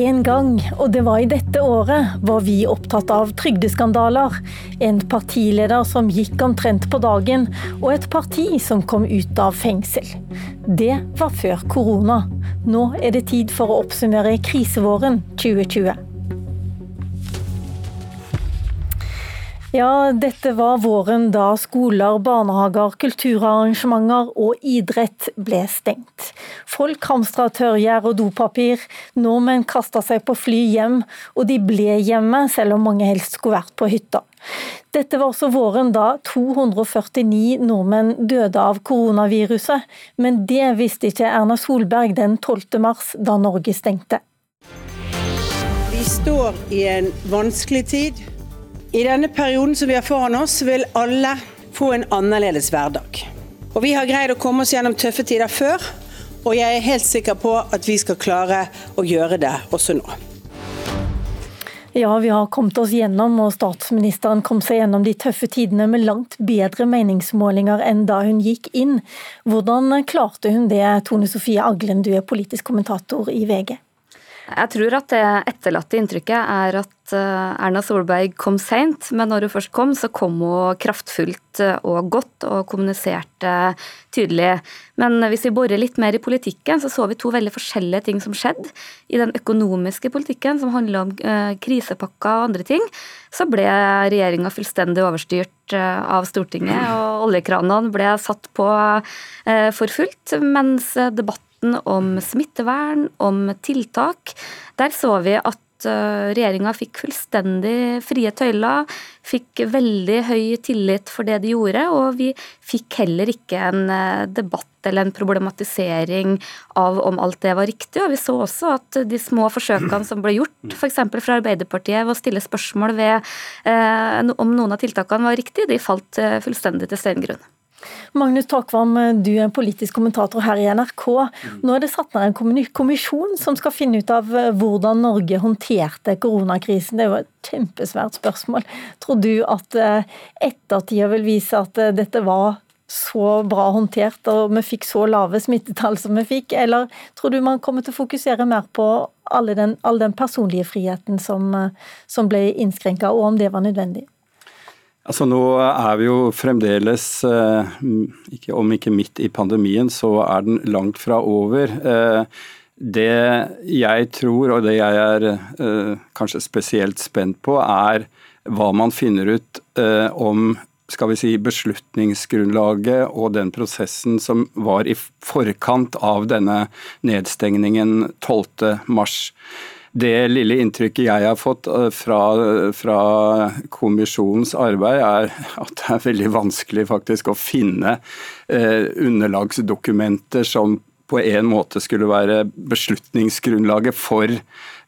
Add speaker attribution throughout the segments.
Speaker 1: En gang, og det var i dette året, var vi opptatt av trygdeskandaler. En partileder som gikk omtrent på dagen, og et parti som kom ut av fengsel. Det var før korona. Nå er det tid for å oppsummere krisevåren 2020. Ja, dette var våren da skoler, barnehager, kulturarrangementer og idrett ble stengt. Folk hamstra tørrgjær og dopapir, nordmenn kasta seg på fly hjem, og de ble hjemme, selv om mange helst skulle vært på hytta. Dette var også våren da 249 nordmenn døde av koronaviruset, men det visste ikke Erna Solberg den 12. mars, da Norge stengte.
Speaker 2: Vi står i en vanskelig tid. I denne perioden som vi har foran oss, vil alle få en annerledes hverdag. Og Vi har greid å komme oss gjennom tøffe tider før, og jeg er helt sikker på at vi skal klare å gjøre det også nå.
Speaker 1: Ja, vi har kommet oss gjennom, og statsministeren kom seg gjennom de tøffe tidene med langt bedre meningsmålinger enn da hun gikk inn. Hvordan klarte hun det, Tone Sofie Aglen, du er politisk kommentator i VG?
Speaker 3: Jeg tror at det etterlatte inntrykket er at eh, Erna Solberg kom seint, men når hun først kom, så kom hun kraftfullt eh, og godt og kommuniserte tydelig. Men hvis vi borer litt mer i politikken, så så vi to veldig forskjellige ting som skjedde. I den økonomiske politikken, som handla om eh, krisepakker og andre ting, så ble regjeringa fullstendig overstyrt av Stortinget, og oljekranene ble satt på for fullt, mens debatten debatten om smittevern, om tiltak, der så vi at eh, regjeringa fikk fullstendig frie tøyler, fikk veldig høy tillit for det de gjorde, og vi fikk heller ikke en eh, debatt eller en problematisering av om alt det var riktig. Og vi så også at de små forsøkene som ble gjort, f.eks. fra Arbeiderpartiet ved å stille spørsmål ved eh, om noen av tiltakene var riktige, de falt fullstendig til steingrunn.
Speaker 1: Magnus Takvam, du er politisk kommentator her i NRK. Nå er det satt ned en kommisjon som skal finne ut av eh, hvordan Norge håndterte koronakrisen. Det er jo et kjempesvært spørsmål. Tror du at eh, ettertida vil vise at eh, dette var så bra håndtert og vi fikk så lave smittetall som vi fikk, eller tror du man kommer til å fokusere mer på all den, all den personlige friheten som, som ble innskrenka, og om det var nødvendig?
Speaker 4: Altså Nå er vi jo fremdeles, eh, om ikke midt i pandemien, så er den langt fra over. Eh, det jeg tror, og det jeg er eh, kanskje spesielt spent på, er hva man finner ut om skal vi si, beslutningsgrunnlaget og den prosessen som var i forkant av denne nedstengningen 12.3. Det lille inntrykket jeg har fått eh, fra, fra, kommisjonens arbeid, er at det er veldig vanskelig faktisk å finne eh, underlagsdokumenter som på en måte skulle være beslutningsgrunnlaget for,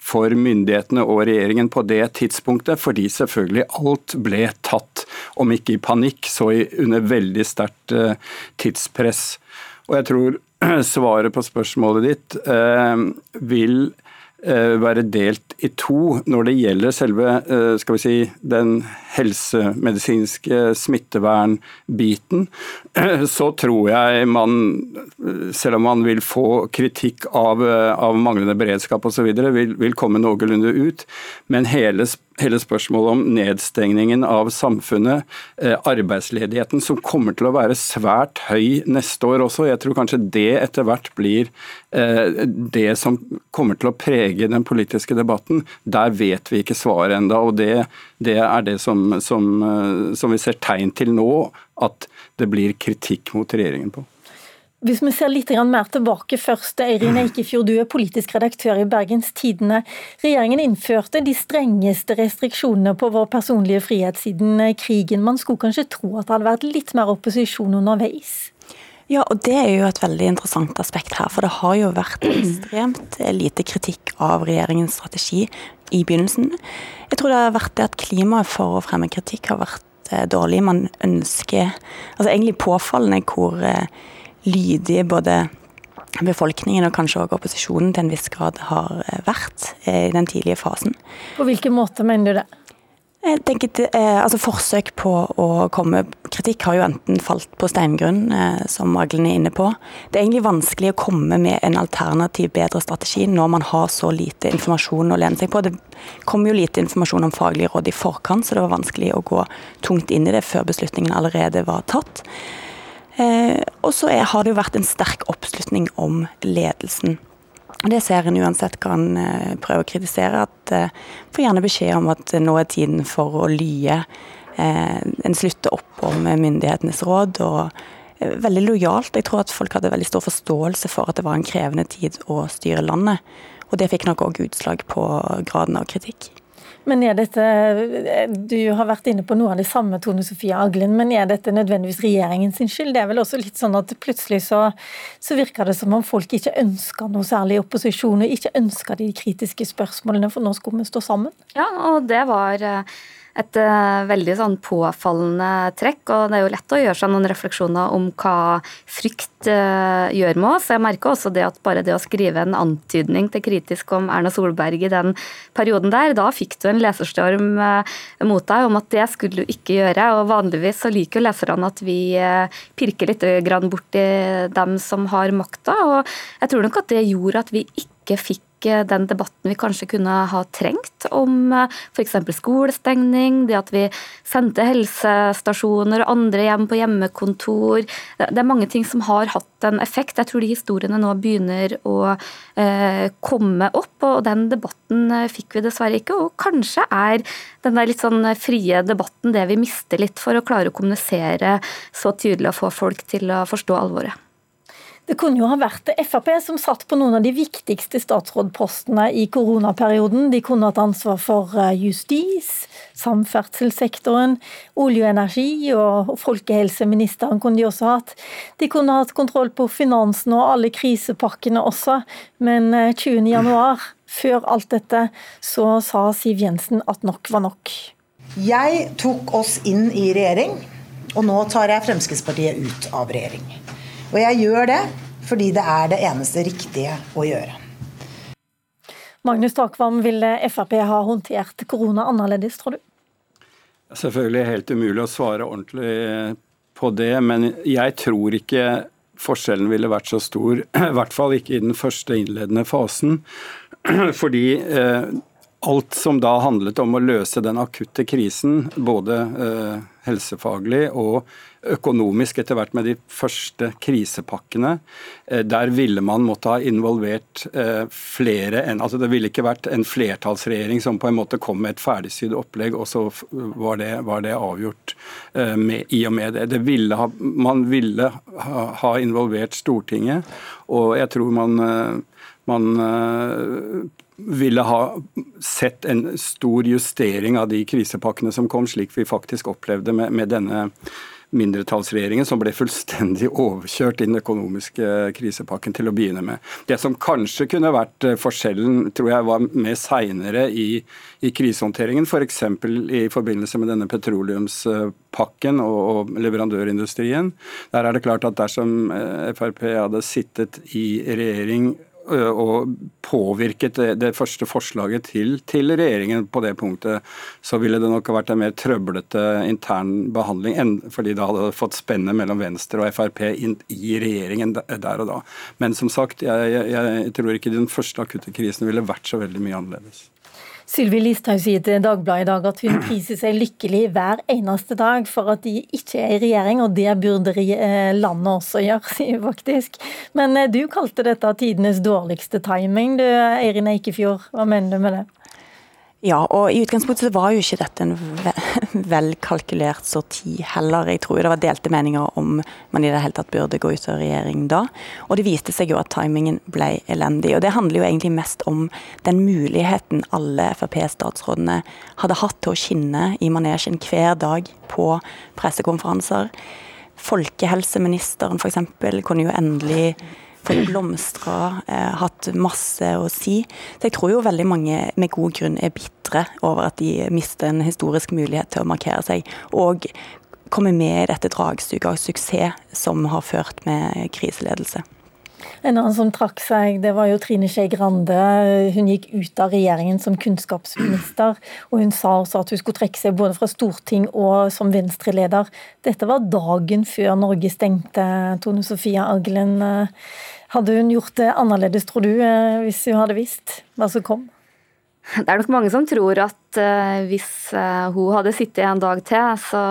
Speaker 4: for myndighetene og regjeringen på det tidspunktet, fordi selvfølgelig alt ble tatt, om ikke i panikk, så under veldig sterkt eh, tidspress. Og jeg tror svaret på spørsmålet ditt vil være delt i to når det gjelder selve eh, skal vi si, den helsemedisinske smittevernbiten. Så tror jeg man, selv om man vil få kritikk av, av manglende beredskap osv., vil, vil komme noenlunde ut. Men hele hele spørsmålet om nedstengningen av samfunnet, eh, arbeidsledigheten som kommer til å være svært høy neste år også. Jeg tror kanskje det etter hvert blir eh, det som kommer til å prege den politiske debatten. Der vet vi ikke svaret enda, og det, det er det som, som, eh, som vi ser tegn til nå, at det blir kritikk mot regjeringen på.
Speaker 1: Hvis vi ser litt mer tilbake først, Eirin Eikefjord, du er politisk redaktør i Bergens Tidende. Regjeringen innførte de strengeste restriksjonene på vår personlige frihet siden krigen. Man skulle kanskje tro at det hadde vært litt mer opposisjon underveis?
Speaker 5: Ja, og det er jo et veldig interessant aspekt her. For det har jo vært ekstremt lite kritikk av regjeringens strategi i begynnelsen. Jeg tror det har vært det at klimaet for å fremme kritikk har vært eh, dårlig. Man ønsker Altså egentlig påfallende hvor eh, lydige både befolkningen og kanskje også opposisjonen til en viss grad har eh, vært eh, i den tidlige fasen.
Speaker 1: På hvilken måte mener du det?
Speaker 5: Jeg tenker eh, altså Forsøk på å komme kritikk har jo enten falt på steingrunn, som Aglen er inne på. Det er egentlig vanskelig å komme med en alternativ, bedre strategi når man har så lite informasjon å lene seg på. Det kom jo lite informasjon om faglige råd i forkant, så det var vanskelig å gå tungt inn i det før beslutningen allerede var tatt. Eh, og så har det jo vært en sterk oppslutning om ledelsen. Det ser en uansett kan prøve eh, prøver å kritisere, at eh, får gjerne beskjed om at nå er tiden for å lye. Eh, en slutter opp om myndighetenes råd. og eh, Veldig lojalt. Jeg tror at folk hadde veldig stor forståelse for at det var en krevende tid å styre landet. Og det fikk nok òg utslag på graden av kritikk.
Speaker 1: Men er dette, Du har vært inne på noe av det samme, Tone Sofie Aglen, men er dette nødvendigvis regjeringens skyld? Det er vel også litt sånn at plutselig så, så virker det som om folk ikke ønsker noe særlig opposisjon, og ikke ønsker de kritiske spørsmålene, for nå skulle vi stå sammen?
Speaker 3: Ja, og det var eh, et uh, veldig sånn påfallende trekk. Og det er jo lett å gjøre seg noen refleksjoner om hva frykt uh, gjør med oss. Jeg merker også det at bare det å skrive en antydning til kritisk om Erna Solberg i den perioden der, da fikk du en leserstorm uh, mot deg om at det skulle du ikke gjøre. Og vanligvis så liker jo leserne at vi pirker litt borti dem som har makta, og jeg tror nok at det gjorde at vi ikke fikk den debatten vi kanskje kunne ha trengt om eh, f.eks. skolestengning, det at vi sendte helsestasjoner og andre hjem på hjemmekontor. Det er mange ting som har hatt en effekt. Jeg tror de historiene nå begynner å eh, komme opp, og den debatten eh, fikk vi dessverre ikke. Og kanskje er den der litt sånn frie debatten det vi mister litt for å klare å kommunisere så tydelig og få folk til å forstå alvoret.
Speaker 1: Det kunne jo ha vært Frp som satt på noen av de viktigste statsrådpostene i koronaperioden. De kunne hatt ansvar for eh, justis, samferdselssektoren, olje og energi, og folkehelseministeren kunne de også hatt. De kunne hatt kontroll på finansen og alle krisepakkene også, men 20. januar, før alt dette, så sa Siv Jensen at nok var nok.
Speaker 6: Jeg tok oss inn i regjering, og nå tar jeg Fremskrittspartiet ut av regjering. Og jeg gjør det fordi det er det eneste riktige å gjøre.
Speaker 1: Magnus Takvam, ville Frp ha håndtert korona annerledes, tror du?
Speaker 4: Selvfølgelig helt umulig å svare ordentlig på det, men jeg tror ikke forskjellen ville vært så stor. I hvert fall ikke i den første innledende fasen. Fordi eh, alt som da handlet om å løse den akutte krisen, både eh, helsefaglig og økonomisk etter hvert med de første krisepakkene. Eh, der ville man måtte ha involvert eh, flere enn altså Det ville ikke vært en flertallsregjering som på en måte kom med et ferdigsydd opplegg, og så var det, var det avgjort med, i og med det. det ville ha, man ville ha, involvert Stortinget, og jeg tror man, man ville ha sett en stor justering av de krisepakkene som kom, slik vi faktisk opplevde med, med denne mindretallsregjeringen som ble fullstendig overkjørt i den økonomiske krisepakken til å begynne med. Det som kanskje kunne vært eh, forskjellen, tror jeg var med seinere i, i krisehåndteringen, f.eks. For i forbindelse med denne petroleumspakken og, og leverandørindustrien. Der er det klart at dersom eh, Frp hadde sittet i regjering og påvirket det, det første forslaget til, til, regjeringen på det punktet, så ville det nok vært en mer trøblete intern behandling, enn fordi det hadde fått spenne mellom Venstre og Frp inn, i regjeringen der og da. Men som sagt, jeg, jeg, jeg tror ikke den første akutte krisen ville vært så veldig mye annerledes.
Speaker 1: Sylvi Listhaug sier til Dagbladet i dag at hun priser seg lykkelig hver eneste dag for at de ikke er i regjering, og det burde eh, landet også gjøre, sier hun faktisk. Men eh, du kalte dette tidenes dårligste timing, du Eirin Eikefjord. Hva mener du med det?
Speaker 5: Ja, og i utgangspunktet var jo ikke dette en velkalkulert sorti heller. Jeg tror det var delte meninger om man i det hele tatt burde gå ut av regjering da. Og det viste seg jo at timingen ble elendig. Og det handler jo egentlig mest om den muligheten alle Frp-statsrådene hadde hatt til å skinne i manesjen hver dag på pressekonferanser. Folkehelseministeren f.eks. kunne jo endelig fått blomstra, eh, hatt masse å si. Så jeg tror jo veldig mange med god grunn er bitre over at de mister en historisk mulighet til å markere seg. Og komme med i dette dragsuget av suksess som har ført med kriseledelse.
Speaker 1: En annen som trakk seg, det var jo Trine Skei Grande. Hun gikk ut av regjeringen som kunnskapsminister, og hun sa også at hun skulle trekke seg både fra storting og som Venstre-leder. Dette var dagen før Norge stengte. Tone Sofie Aglen, hadde hun gjort det annerledes, tror du, hvis hun hadde visst hva som kom?
Speaker 3: Det er nok mange som tror at uh, hvis uh, hun hadde sittet en dag til, så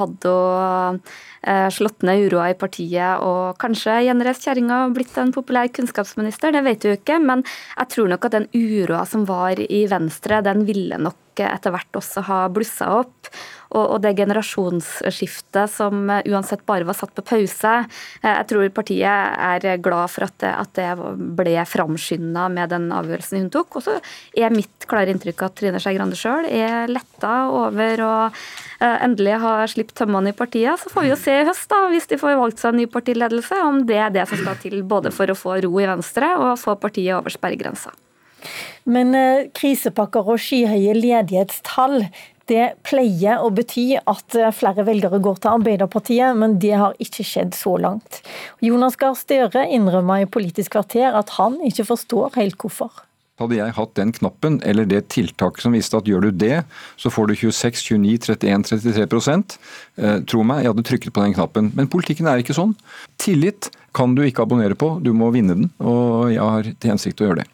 Speaker 3: hadde hun uh, slått ned uroa i partiet og kanskje gjenreist kjerringa og blitt en populær kunnskapsminister. Det vet du ikke, men jeg tror nok at den uroa som var i Venstre, den ville nok etter hvert også ha blussa opp. Og, det generasjonsskiftet som uansett bare var satt på pause. Jeg tror partiet er glad for at det, at det ble framskynda med den avgjørelsen hun tok. Og så er mitt klare inntrykk at Trine Skei Grande sjøl er letta over å eh, endelig ha sluppet tømmene i partiet. Så får vi jo se i høst, da, hvis de får valgt seg en ny partiledelse, om det er det som skal til både for å få ro i Venstre og få partiet over sperregrensa.
Speaker 1: Men eh, krisepakker og skyhøye ledighetstall det pleier å bety at eh, flere velgere går til Arbeiderpartiet, men det har ikke skjedd så langt. Jonas Gahr Støre innrømmer i Politisk kvarter at han ikke forstår helt hvorfor.
Speaker 7: Hadde jeg hatt den knappen eller det tiltaket som viste at gjør du det, så får du 26, 29, 31, 33 eh, Tro meg, jeg hadde trykket på den knappen. Men politikken er ikke sånn. Tillit kan du ikke abonnere på, du må vinne den. Og jeg har til hensikt å gjøre det.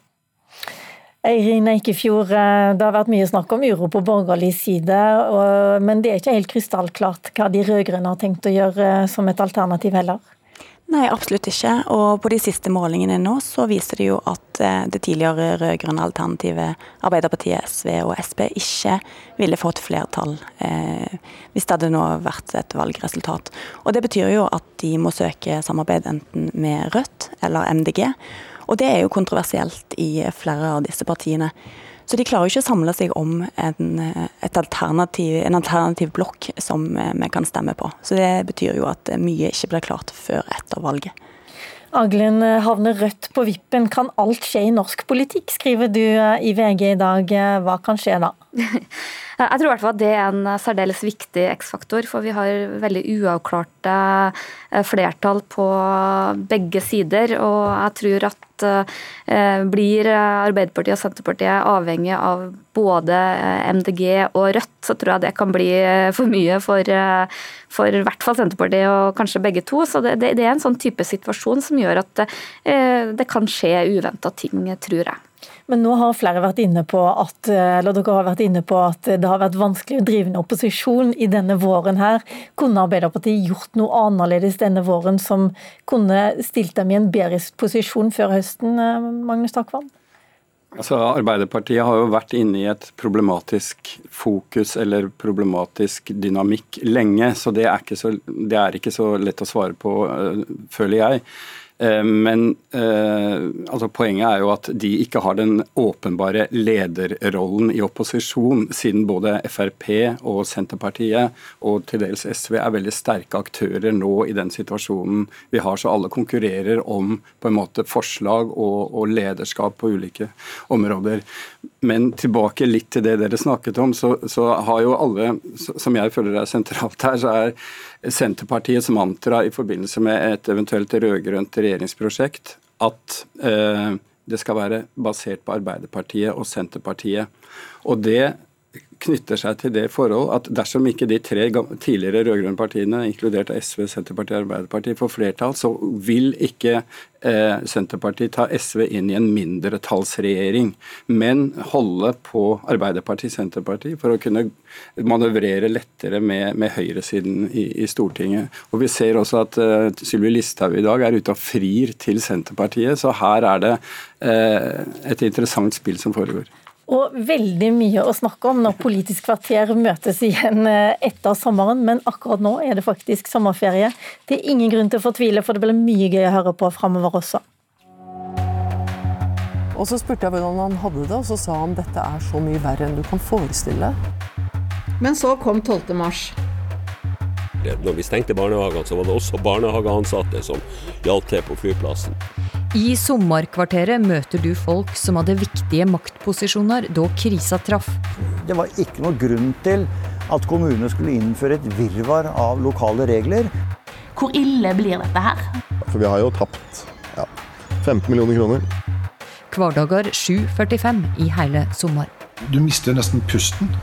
Speaker 1: Eirin Eikefjord, eh, det har vært mye snakk om uro på borgerlig side, men det er ikke helt krystallklart hva de rød-grønne har tenkt å gjøre eh, som et alternativ heller?
Speaker 5: Nei, absolutt ikke. Og på de siste målingene nå så viser det jo at eh, det tidligere rød-grønne alternativet Arbeiderpartiet, SV og Sp ikke ville fått flertall eh, hvis det hadde nå vært et valgresultat. Og det betyr jo at de må søke samarbeid enten med Rødt eller MDG. Og det er jo kontroversielt i flere av disse partiene. Så de klarer jo ikke å samle seg om en, alternativ, en alternativ blokk som vi kan stemme på. Så det betyr jo at mye ikke blir klart før etter valget.
Speaker 1: Aglen havner Rødt på vippen. Kan alt skje i norsk politikk, skriver du i VG i dag. Hva kan skje da?
Speaker 3: Jeg tror i hvert fall at det er en særdeles viktig X-faktor, for vi har veldig uavklarte eh, flertall på begge sider. Og jeg tror at eh, blir Arbeiderpartiet og Senterpartiet avhengig av både eh, MDG og Rødt, så tror jeg det kan bli for mye for, for i hvert fall Senterpartiet og kanskje begge to. Så det, det, det er en sånn type situasjon som gjør at det, det kan skje uventa ting, tror jeg.
Speaker 1: Men nå har flere vært inne på at, eller dere har vært inne på at det har vært vanskelig å drive en opposisjon i denne våren her. Kunne Arbeiderpartiet gjort noe annerledes denne våren som kunne stilt dem i en bedre posisjon før høsten, Magnus Takvam?
Speaker 4: Altså, Arbeiderpartiet har jo vært inne i et problematisk fokus eller problematisk dynamikk lenge, så det er ikke så, er ikke så lett å svare på, eh, føler jeg. Eh, men eh, altså, poenget er jo at de ikke har den åpenbare lederrollen i opposisjon, siden både Frp og Senterpartiet og til dels SV er veldig sterke aktører nå i den situasjonen vi har. Så alle konkurrerer om på en måte forslag og, og lederskap på ulike områder. Men tilbake litt til det dere snakket om, så, så har jo alle, som jeg føler er sentralt her, så er Senterpartiets mantra i forbindelse med et eventuelt rød-grønt regjeringsprosjekt at eh, det skal være basert på Arbeiderpartiet og Senterpartiet. Og det knytter seg til det forhold at dersom ikke de tre tidligere rød-grønne partiene, inkludert SV, Senterpartiet og Arbeiderpartiet, får flertall, så vil ikke eh, Senterpartiet ta SV inn i en mindretallsregjering, men holde på Arbeiderpartiet Senterpartiet for å kunne manøvrere lettere med, med høyresiden i, i, Stortinget. Og Vi ser også at eh, Sylvi Listhaug i dag er ute og frir til Senterpartiet, så her er det eh, et interessant spill som foregår
Speaker 1: og veldig mye å snakke om når Politisk kvarter møtes igjen eh, etter sommeren, men akkurat nå er det faktisk sommerferie. Det er ingen grunn til å fortvile, for det blir mye gøy å høre på framover også.
Speaker 8: Og så spurte jeg hvordan han hadde det, og så sa han dette er så mye verre enn du kan forestille.
Speaker 9: Men så kom 12. mars.
Speaker 10: Når vi stengte barnehagene, så var det også barnehageansatte som hjalp til på flyplassen.
Speaker 11: I sommerkvarteret møter du folk som hadde viktige maktposisjoner da krisa traff.
Speaker 12: Det var ikke noe grunn til at kommunene skulle innføre et virvar av lokale regler.
Speaker 9: Hvor ille blir dette her?
Speaker 13: For vi har jo tapt. Ja. 15 millioner kroner.
Speaker 11: Hverdager 7.45 i hele sommer.
Speaker 14: Du mister nesten pusten